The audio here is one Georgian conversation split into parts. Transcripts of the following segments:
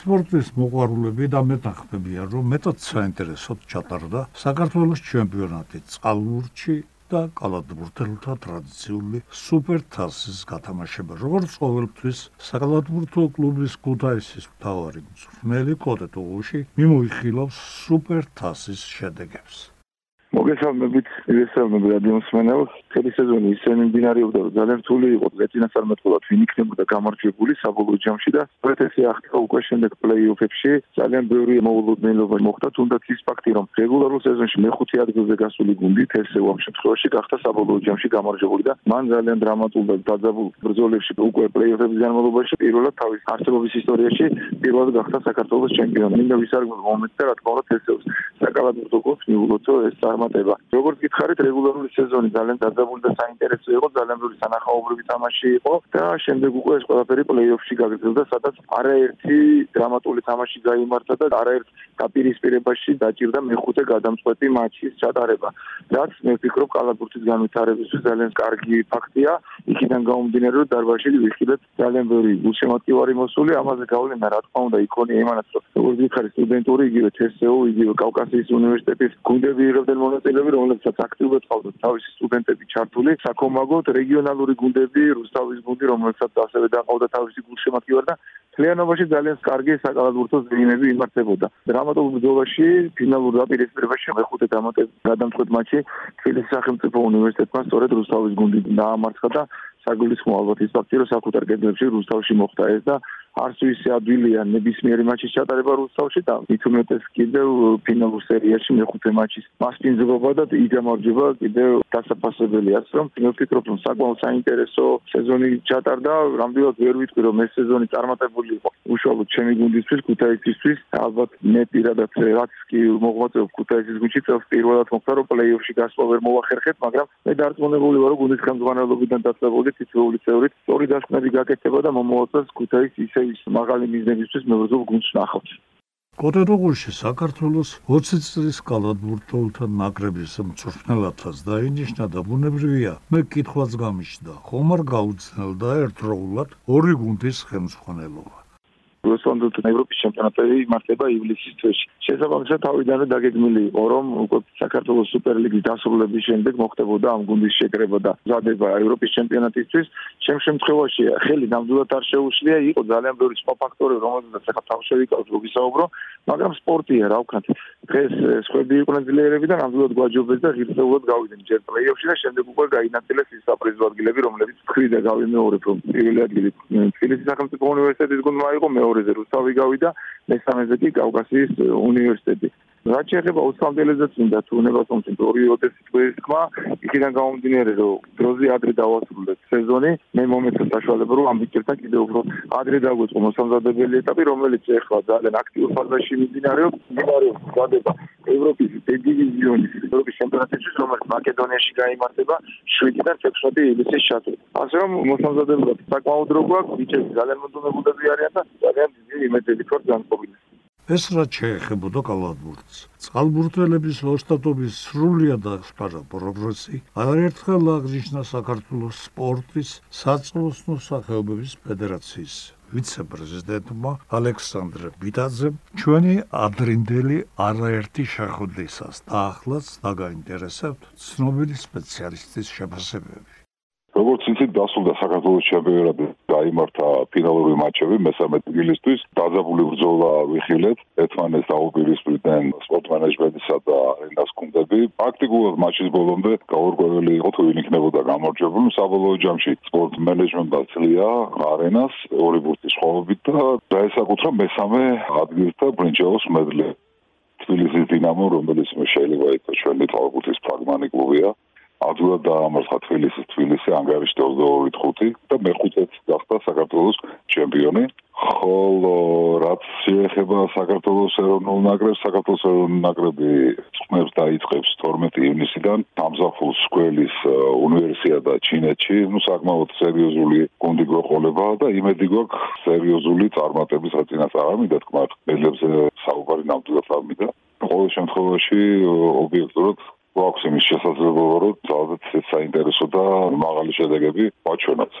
სპორტის მოყვარულები და მეტახდებიან, რომ მეტად საინტერესოდ ჩატარდა საქართველოს ჩემპიონატი წყალურჩი და კალათბურთელთა ტრადიციული სუპერთასის გათამაშება. როგორც ყოველთვის, საკალათბურთო კლუბის ქუთაისის მთავარი მწვრთნელი კოტე ტუღუში მიმოიხილავს სუპერთასის შედეგებს. მოგესალმებით, მოგესალმებით რადიო მსმენელს. წელი სეზონი ისე მიმდინარეობდა, რომ ძალიან რთული იყო. წინასწარმეტყველად ვინ იქნებოდა გამარჯვებული საბოლოო ჯამში და პრეტესი ახლა უკვე შემდეგ პლეი-ოფებში ძალიან ბევრი მოულოდნელობა მოხდა, თუნდაც ის ფაქტი, რომ რეგულარულ სეზონში მეხუთე ადგილზე გასული გუნდი თესე ამ შემთხვევაში გახდა საბოლოო ჯამში გამარჯვებული და მან ძალიან დრამატულ და დაძაბულ ბრძოლებში უკვე პლეი-ოფების განმავლობაში პირველად თავის არსებობის ისტორიაში პირველად გახდა საქართველოს ჩემპიონი. მინდა ვისარგებლო მომენტზე, რა თქმა უნდა, თესეოს საკალათბურთო კლუბს მიულოცო ეს წარმატება. როგორც გითხარით, რეგულარული სეზონი ძალიან დაძაბული და საინტერესო იყო, ძალიან ბევრი სანახაობრივი თამაში იყო და შემდეგ უკვე ეს ყველაფერი პლეი-ოფში გაგრძელდა, სადაც არაერთი დრამატული თამაში გაიმართა და არაერთ დაპირისპირებაში დაჭირდა მეხუთე გადამწყვეტი მატჩის ჩატარება. რაც მე ვფიქრობ, კალათბურთის განვითარებისთვის ძალიან კარგი ფაქტია. იქიდან გამომდინარე, რომ დარბაზში ვიხილეთ ძალიან ბევრი გულშემატკივარი მოსული, ამაზე გავლენა რა თქმა უნდა იქონია იმანაც, რომ როგორც გითხარით, სტუდენტური იგივე TSO, იგივე კავკასიის უნივერსიტეტის გუნდები იღებდნენ მონაწილეები, რომლებსაც აქტიურად ყავდათ თავისი სტუდენტები ჩართული, საქომაგოდ რეგიონალური გუნდები, რუსთავის გუნდი, რომელსაც ასევე დაყავდა თავისი გულშემატკივარი და თლიანობაში ძალიან კარგი საკალათბურთო ზრინები იმართებოდა. დრამატულ ბრძოლაში ფინალურ დაპირისპირებაში მეხუთე დამატებით მატჩი თბილისის სახელმწიფო უნივერსიტეტმა სწორედ რუსთავის გუნდი დაამარცხა და საგულისხმო ალბათ ის ფაქტი, რომ საკუთარ კედლებში რუსთავში მოხდა ეს და არც ვისი ადვილია ნებისმიერი მატჩის ჩატარება რუსთავში და მით უმეტეს კიდევ ფინალურ სერიაში მეხუთე მატჩის მასპინძლობა და იგამარჯობა კიდევ დასაფასებელია, რომ მე ვფიქრობ, რომ საკმაოდ საინტერესო სეზონი ჩატარდა, რამდენად ვერ ვიტყვი, რომ ეს სეზონი წარმატებული იყო. უშუალოდ ჩემი გუნდისთვის, ქუთაისისთვის, ალბათ მე პირადად რაც კი მოღვაწეობ ქუთაისის გუნდში, წელს პირველად მოხდა, რომ პლეი-ოფში გასვლა ვერ მოვახერხეთ, მაგრამ მე დარწმუნებული ვარ, რომ გუნდის ხელმძღვანელობიდან დაწესებული თითოეული წევრი სწორი დასკვნები გაკეთება და მომავალს ქუთაის ისე ის მაღალი მიზნებისთვის მებრძოლ გუნდს ნახავთ. კოტეროგურში საქართველოს 20 წლის კალათბურთელთა ნაკრების მწვრთნელადაც დაინიშნა და ბუნებრივია, მე კითხვაც გამიშდა, ხომ არ გაუძნელდა ერთდროულად ორი გუნდის ხელმძღვანელობა? რუსონდოთ ევროპის ჩემპიონატი იმართება ივლისის თვეში. შესაბამისად თავიდანვე დაგეგმილი იყო, რომ უკვე საქართველოს სუპერლიგის დასრულების შემდეგ მოხდებოდა ამ გუნდის შეკრება და მზადება ევროპის ჩემპიონატისთვის. შემ შემთხვევაში ხელი ნამდვილად არ შეუშლია, იყო ძალიან ბევრი სხვა ფაქტორი, რომელზეც ახლა თავშევიკავთ როგისაუბრო, მაგრამ სპორტია, რა ვქნათ. დღეს სხვები იყვნენ ძლიერები და ნამდვილად გვაჯობეს და ღირსეულად გავიდნენ ჯერ პლეი-ოფში და შემდეგ უკვე გაინაწილეს ის საპრიზო ადგილები, რომლებიც ხვიდა გავიმეორებ, რომ პირველი ადგილი თბილისის სახელმწიფო უნივერსიტეტის გუნდმა იყო მე მეორეზე რუსთავი გავიდა, მესამეზე კი კავკასიის უნივერსიტეტი. რაც შეეხება უსამართლეზაცინდა თუ უნდა თუმცა ორი ოდესის თქმა, იქიდან გამომდინარე რომ დროზე ადრე დავასრულეთ სეზონი, მე მომეცე საშუალება რომ ამბიჭერთან კიდევ უფრო ადრე დაგვეწყო მოსამზადებელი ეტაპი, რომელიც ახლა ძალიან აქტიურ ფაზაში მიმდინარეობს, მიმდინარეობს გადება ევროპის დივიზიონის ევროპის ჩემპიონატში, რომელიც მაკედონიაში გამართება 7-დან 16 ივლისის ჩათვლით. ასე რომ მოსამზადებლად საკმაოდ რო გვაქვს, ბიჭები ძალიან მომდუნებულები არიან და ძალიან დიდი იმედები ქორ განყოფილი. ეს რა შეეხებოდა კალათბურთს. წყალბურთელების ოსტატობის სრულიად აღსპარა პროგრესი არაერთხელ აღნიშნა საქართველოს სპორტის საწოლო სახეობების ფედერაციის ვიცე-პრეზიდენტმა ალექსანდრე ბიტაძემ ჩვენი ადრინდელი არაერთი შეხვედრისას და ახლაც დაგაინტერესებთ ცნობილი სპეციალისტის შეფასებები. როგორც იცით, დასრულდა საქართველოს ჩემპიონატი, გაიმართა ფინალური მატჩები მესამე დილისთვის. დაძაბული ბრძოლა ვიხილეთ, ერთმანეთს დაუპირისპირდნენ სპორტ მენეჯმენტისა და ენას გუნდები. პრაქტიკულად მატჩის ბოლომდე გაურკვეველი იყო თუ ვინ იქნებოდა გამარჯვებული. საბოლოო ჯამში სპორტ მენეჯმენტმა ცლია არენას ორი ბურთის ხოვობით და დაესაკუთრა მესამე ადგილს და ბრინჯაოს მედლი. თბილისის დინამო, რომელიც შეიძლება ითქვას ჩვენი თავგულის ფრაგმანი კლუბია, ადვილად დაამარცხა თბილისის თბილისი ანგარიშ 22-5 და მეხუთეც გახდა საქართველოს ჩემპიონი. ხოლო რაც შეეხება საქართველოს ეროვნულ ნაკრებს, საქართველოს ეროვნული ნაკრები წვნებს დაიწყებს 12 ივნისიდან დამზაფხულს სკოლის უნივერსიადა ჩინეთში. ნუ საკმაოდ სერიოზული გუნდი გვეყოლება და იმედი გვაქვს სერიოზული წარმატების აწინასაღამი და თქმა მედლებზე საუბარი ნამდვილად არ მიდა. ყოველ შემთხვევაში ობიექტურად გვაქვს იმის შესაძლებლობა, რომ ძალზედ საინტერესო და მაღალი შედეგები ვაჩვენოთ.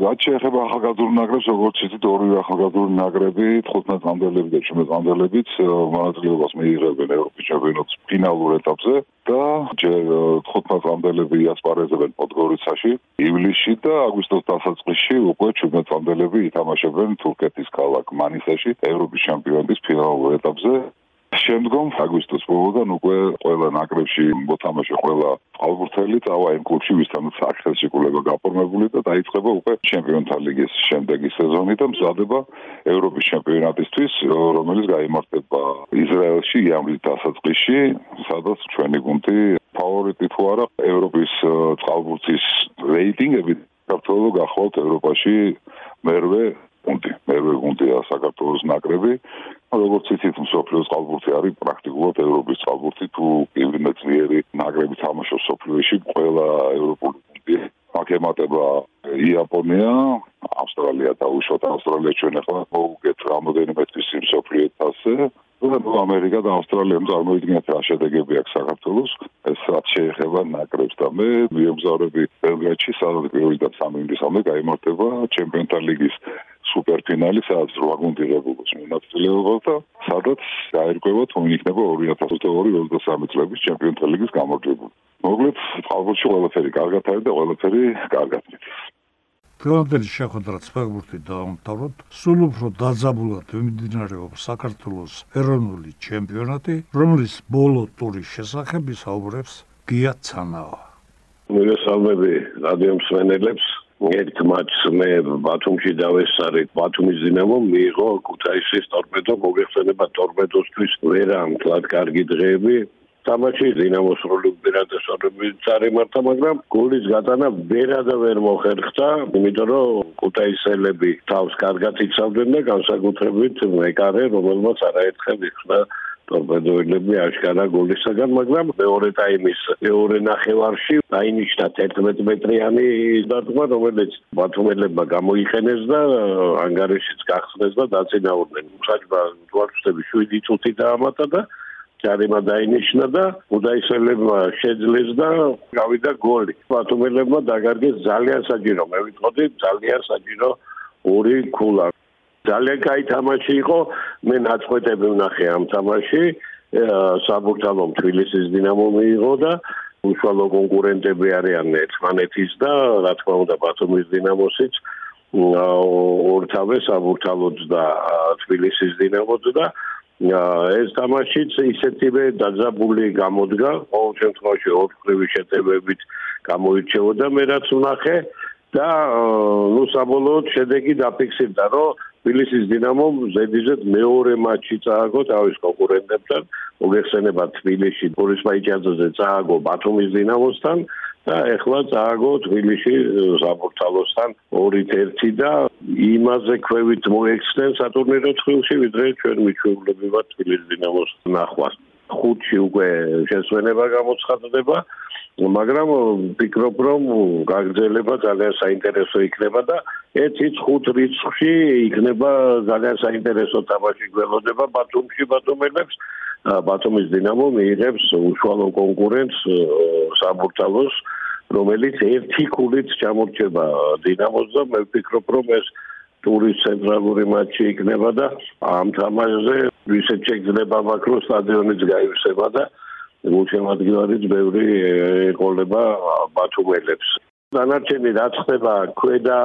რაც შეეხება ახალგაზრდულ ნაკრებს, როგორც იცით, ორივე ახალგაზრდული ნაკრები 15 წამდელები და 17 წამდებლებიც მონაწილეობას მიიღებენ ევროპის ჩემპიონატის ფინალურ ეტაპზე და ჯერ 15 წამდელები იასპარეზებენ პოდგორიცაში ივლისში და აგვისტოს დასაწყისში უკვე 17 წამდელები ითამაშებენ თურქეთის ქალაქ მანისაში ევროპის ჩემპიონატის ფინალურ ეტაპზე შემდგომ აგვისტოს ბოლოდან უკვე ყველა ნაკრებში მოთამაშე ყველა ალბურთელი წავა იმ კლუბში ვისთანაც აქცენტი კულება გაფორმებული და დაიწყება უკვე ჩემპიონთა ლიგის შემდეგი სეზონი და მზადება ევროპის ჩემპიონატისთვის რომელიც გამართება ისრაელში იამლის დასაწყისში სადაც ჩვენი გუნდი ფავორიტი თუ არა ევროპის წყალბურთის რეიტინგები საქართველოს გახლავთ ევროპაში მერვე გუნდი. მერვე გუნდია საქართველოს ნაკრები. როგორც იცით, სოფლიოს წყალბურთი არის პრაქტიკულად ევროპის წყალბურთი, თუ კიდე ძლიერი ნაკრები თამაშობს სოფლიოში, ყველა ევროპული გუნდი. აკემატება იაპონია, ავსტრალია და უშუალოდ ავსტრალია ჩვენ ახლა მოგეთ რამოდენიმე თვის იმ სოფლიოთასზე. ну ამერიკა და ავსტრალია წარმოიდგინეთ რა შედეგები აქვს საქართველოს. ეს რაც შეეხება ნაკრებს და მე მიემგზავრები ბელგრადში სადაც პირველი და სამი ინგლისამდე გამართება ჩემპიონთა ლიგის სუპერფინალი, სადაც რა გუნდი ღებულობს მონაწილეობას და სადაც გაერკვევა თუ იქნება 2022-2023 წლების ჩემპიონთა ლიგის გამარჯვებული. მოკლედ, ალბათ ყველაფერი კარგად არის და ყველაფერი კარგად მიწევს. ფილანდელი შეხვედრა სპეგბურთი დაამთავროთ, სულ უფრო დაძაბულად მიმდინარეობს საქართველოს ეროვნული ჩემპიონატი, რომლის ბოლო ტურის შესახებ ისაუბრებს გია ცანავა. მოგესალმები რადიო მსმენელებს. ერთ მატჩს მე ბათუმში დავესწარი. ბათუმის დინამო მიიღო ქუთაისის ტორპედო მოგეხსენება ტორპედოსთვის ვერა მთლად კარგი დღეები თამაში დინამოს როლი უპირატესობები წარიმართა მაგრამ გოლის გატანა ვერადა ვერ მოხერხდა იმიტომ რომ ქუთაისელები თავს კარგად იცავდნენ და განსაკუთრებით მეკარე რომელმაც არაერთხელ იხსნა ტორპედოელები აშკარა გოლისაგან, მაგრამ მეორე ტაიმის მეორე ნახევარში დაინიშნა 11 მეტრიანი დარტყმა, რომელიც ბათუმელებმა გამოიყენეს და ანგარიშიც გახსნეს და დაწინაურდნენ. საჭმა თვალწები 7 წუთი დაამატა და ჯარიმა დაინიშნა და უდაისელებმა შეძლეს და გავიდა გოლი. ბათუმელებმა დაგარგეს ძალიან საჯირო, მე ვიტყოდი ძალიან საჯირო ორი ქულა. ძალიან კაი თამაში იყო. მე ნაცვეთები ვნახე ამ თამაში. საბურთალომ თბილისის დინამო მიიღო და უშუალო კონკურენტები არიან ერთმანეთის და რა თქმა უნდა ბათუმის დინამოსიც ორთავე საბურთალოც და თბილისის დინამოც და ეს თამაშიც ისეთივე დაძაბული გამოდგა ყოველ შემთხვევაში ოთხგრივი შეტევებით გამოირჩეოდა მე რაც ვნახე და ნუ საბოლოოდ შედეგი დაფიქსირდა რომ თბილისის დინამომ ზედიზედ მეორე მატჩი წააგო თავის კონკურენტებთან მოგეხსენება თბილისში ბორის მაიჭაძეზე წააგო ბათუმის დინამოსთან და ეხლა წააგო თბილისში ზაბურთალოსთან 2-1 და იმაზე ქვევით მოექცნენ სატურნირო თხილში ვიდრე ჩვენ მიჩვეულები ვართ თბილისის დინამოს ნახვას ხუთში უკვე შესვენება გამოცხადდება მაგრამ ვფიქრობ რომ გაგრძელება ძალიან საინტერესო იქნება და ეციც ხუთ რიცხვში იქნება ძალიან საინტერესო თამაში გველოდება ბათუმში ბათუმელებს ბათუმის დინამო მიიღებს უშუალო კონკურენტს საბურთალოს რომელიც ერთი ქულით ჩამორჩება. დინამოს და მე ვფიქრობ რომ ეს ტურის ცენტრალური მატჩი იქნება და ამ თამაშზე ვისეთ შეიძლება მაკრო სტადიონიც გაივსება და გულშემატკივრიც ბევრი ეყოლება ბათუმელებს. დანარჩენი რაც ხდება ქვედა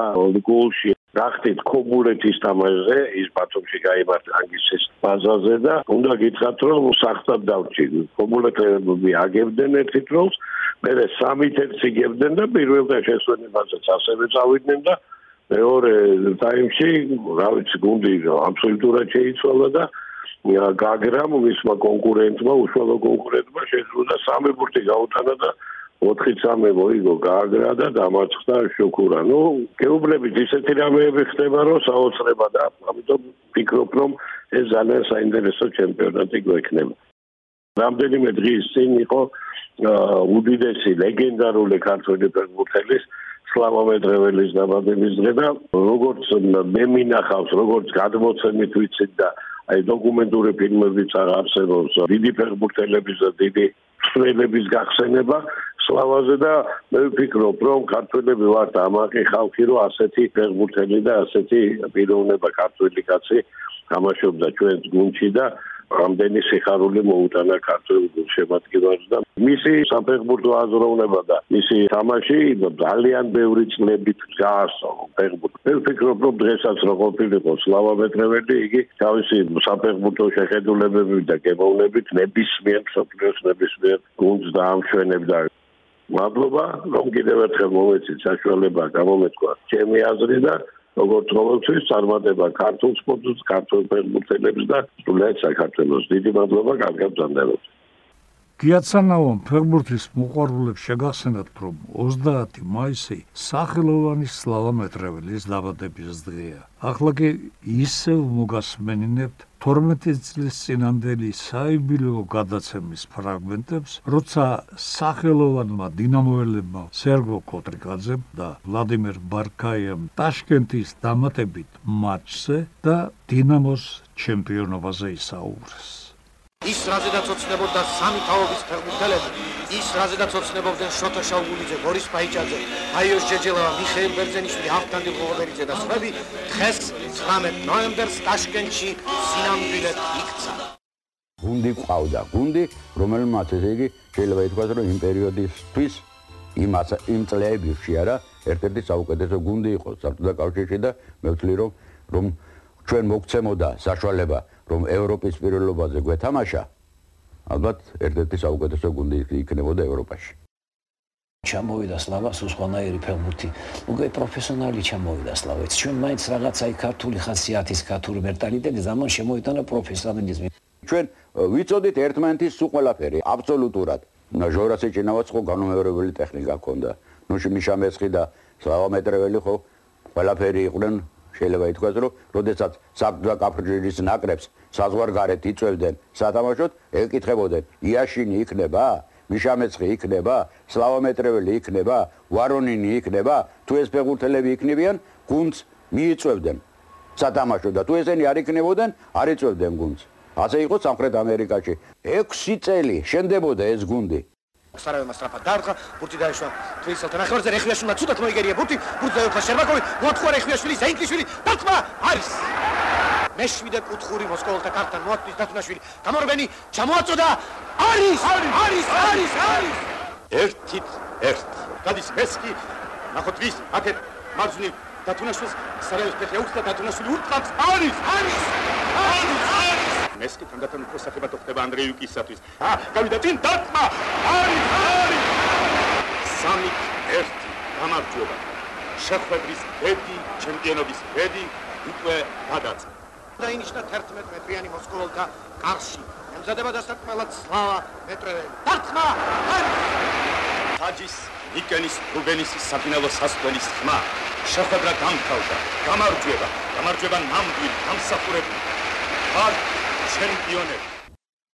გულში გახდით ქობულეთის თამაშზე ის ბათუმში გამართ ანგისის ბაზაზე და უნდა გითხრათ რომ სახტად დავრჩი ქობულეთები აგებდნენ ერთი დროს მე სამი თერცი გებდნენ და პირველ და შესვენებაზეც ასევე წავიდნენ და მეორე ტაიმში რა ვიცი გუნდი აბსოლუტურად შეიცვალა და გაგრამ მისმა კონკურენტმა უშუალო კონკურენტმა შეძლო სამი ბურთი გაუტანა და 4-3 მოიგო გაგრა და დამარცხდა შუქურა. ნუ გეუბნებით ისეთი რამეები ხდება რომ საოცრება და ამიტომ ვფიქრობ რომ ეს ძალიან საინტერესო ჩემპიონატი გვექნება. რამდენიმე დღის წინ იყო უდიდესი ლეგენდარული ქართული ფეხბურთელის სლავა მეტრეველის დაბადების დღე და როგორც მე მინახავს როგორც გადმოცემით ვიცით და აი დოკუმენტური ფილმებიც არსებობს. დიდი ფეხბურთელების და დიდი სტრელების გახსენება სლავაზე და მე ვფიქრობ, რომ ქართველები ვართ ამაყი ხალხი, რომ ასეთი ფეხბურთელი და ასეთი პიროვნება ქართველი კაცი თამაშობდა ჩვენს გუნდში და ამდენი სიხარული მოუტანა ქართულ შემადგენლებს და მისი საფეხბურთო აზროვნება და მისი თამაში ძალიან ბევრი წლებით გაასწრო ფეხბურთს. მე ვფიქრობ, რომ დღესაც რო ყოფილიყო სლავა მეტრეველი, იგი თავისი საფეხბურთო შეხედულებებით და გემოვნებით ნებისმიერ სოფლიოს ნებისმიერ გუნდს დაამშვენებდა. მადლობა, რომ კიდევ ერთხელ მომეცით საშუალება გამომეთქვა ჩემი აზრი და როგორც ყოველთვის წარმატება ქართულ სპორტს, ქართულ ფეხბურთელებს და სულად საქართველოს. დიდი მადლობა, კარგად ბრძანდებოდ. გიაცანაომ ფეხბურთის მოყვარულებს შეგახსენათ, რომ 30 მაისი სახელოვანი სლავა მეტრეველის დაბადების დღეა. ახლა კი ისევ მოგასმენინებთ 12 წლის წინანდელი საიუბილეო გადაცემის ფრაგმენტებს, როცა სახელოვანმა დინამოელებმა სერგო კოტრიკაძემ და ვლადიმერ ბარკაიამ ტაშკენტის დამატებით მატჩზე და დინამოს ჩემპიონობაზე ისაუბრეს. ის რაზედაც ოცნებობდა სამი თაობის ფეხბურთელები ის რაზედაც ოცნებობდნენ შოთა შაუგულიძე, ბორის პაიჭაძე, აიოს ჯეჯელავა, მიხეილ ბერძენიშვილი, ავტანდი ღოვერიძე და სხვები დღეს 19 ნოემბერს ტაშკენტში სინამდვილედ იქცა. გუნდი ყავდა, გუნდი, რომელმაც ესე იგი შეიძლება ითქვას, რომ იმ პერიოდისთვის იმ იმ წლებებში არა, ერთ-ერთი საუკეთესო გუნდი იყო საბჭოთა კავშირში და მე ვთვლი რომ რომ ჩვენ მოგცემოდა საშუალება რომ ევროპის პირველობაზე გვეთამაშა ალბათ ერთ-ერთი საუკეთესო გუნდი იქნებოდა ევროპაში ჩამოვიდა სლავა სუსხანაირი ფეხბურთი. უკვე პროფესიონალი ჩამოვიდა სლავაც. ჩვენ მაინც რაღაცა იქ ქართული ხასიათის ქართული მენტალიტეტი ზამან შემოიტანა პროფესიონალიზმი. ჩვენ ვიცოდით ერთმანეთის სულ ყველაფერი, აბსოლუტურად. და ჟორასე ჭინავაც ხო განუმეორებელი ტექნიკა ჰქონდა. ნუ შიმიშამეცხი და სლავა მეტრეველი ხო ყველაფერი იყვნენ შეიძლება ითქვას, რომ როდესაც საბჭოთა კავშირის ნაკრებს საზღვარგარეთ იწევდნენ სათამაშოდ, ეკითხებოდნენ: იაშინი იქნება? მიშამეცხი იქნება? სლავომეტრეველი იქნება? ვარონინი იქნება? თუ ეს ფეხბურთელები იქნებიან, გუნდს მიიწევდნენ სათამაშოდ და თუ ესენი არ იქნებოდნენ, არ იწევდნენ გუნდს. ასე იყო სამხრეთ ამერიკაში. 6 წელი შენდებოდა ეს გუნდი. სარაევმა სტრაფა დაარღა, ბურთი დაეშვა თვისელთან ახალზე რეხიაშვილმა ცუდად მოიგერია ბურთი, ბურთი დაეუფლა შერბაკოვი, მოთხვა რეხიაშვილი, ზეინკლიშვილი, დარტყმა არის. მეშვიდე კუთხური მოსკოველთა კარტთან მოათვის დათუნაშვილი. გამორბენი ჩამოაწოდა. არის! არის! არის! არის! ერთით ერთ. გადის მესკი. ნახოთ ვის აქეთ მარჯვნივ დათუნაშვილს სარაევს ფეხი აუხსნა დათუნაშვილი ურტყავს. არის! არის! არის! არის! მესკი თანდათან უფრო საფებად ხდება ანდრეიუკისათვის. ა, გავიდა წინ დარტყმა. არის, არის. სამი ერთი გამარჯვება. შეხვედრის ბედი, ჩემპიონობის ბედი უკვე გადაწყდა. დაინიშნა 11 მეტრიანი მოსკოველთა კარში. ემზადება დასაწყმელად სლავა მეტრეველი. დარტყმა. არის. ტაჯის ნიკენის რუბენისის საფინალო სასწვენის ხმა. შეხვედრა გამთავრდა. გამარჯვება. გამარჯვება ნამდვილ გამსახურებულ. არ ჩემპიონები